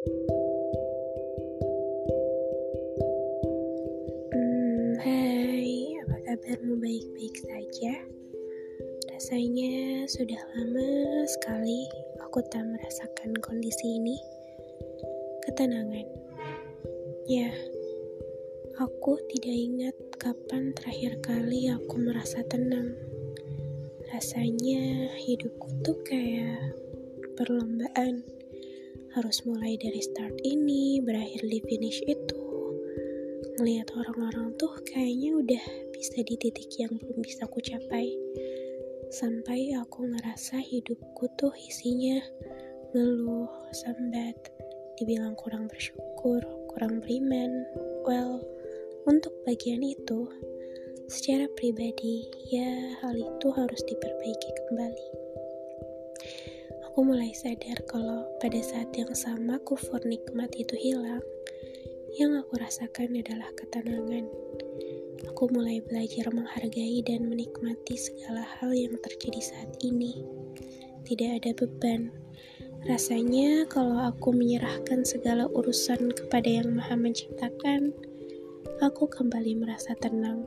Hmm, hai, apa kabarmu baik-baik saja? Rasanya sudah lama sekali aku tak merasakan kondisi ini. Ketenangan. Ya, aku tidak ingat kapan terakhir kali aku merasa tenang. Rasanya hidupku tuh kayak perlombaan. Harus mulai dari start ini, berakhir di finish itu. Ngelihat orang-orang tuh kayaknya udah bisa di titik yang belum bisa ku capai. Sampai aku ngerasa hidupku tuh isinya ngeluh, sambat, dibilang kurang bersyukur, kurang beriman. Well, untuk bagian itu, secara pribadi, ya hal itu harus diperbaiki kembali. Aku mulai sadar kalau pada saat yang sama kufur nikmat itu hilang, yang aku rasakan adalah ketenangan. Aku mulai belajar menghargai dan menikmati segala hal yang terjadi saat ini. Tidak ada beban. Rasanya kalau aku menyerahkan segala urusan kepada Yang Maha Menciptakan, aku kembali merasa tenang.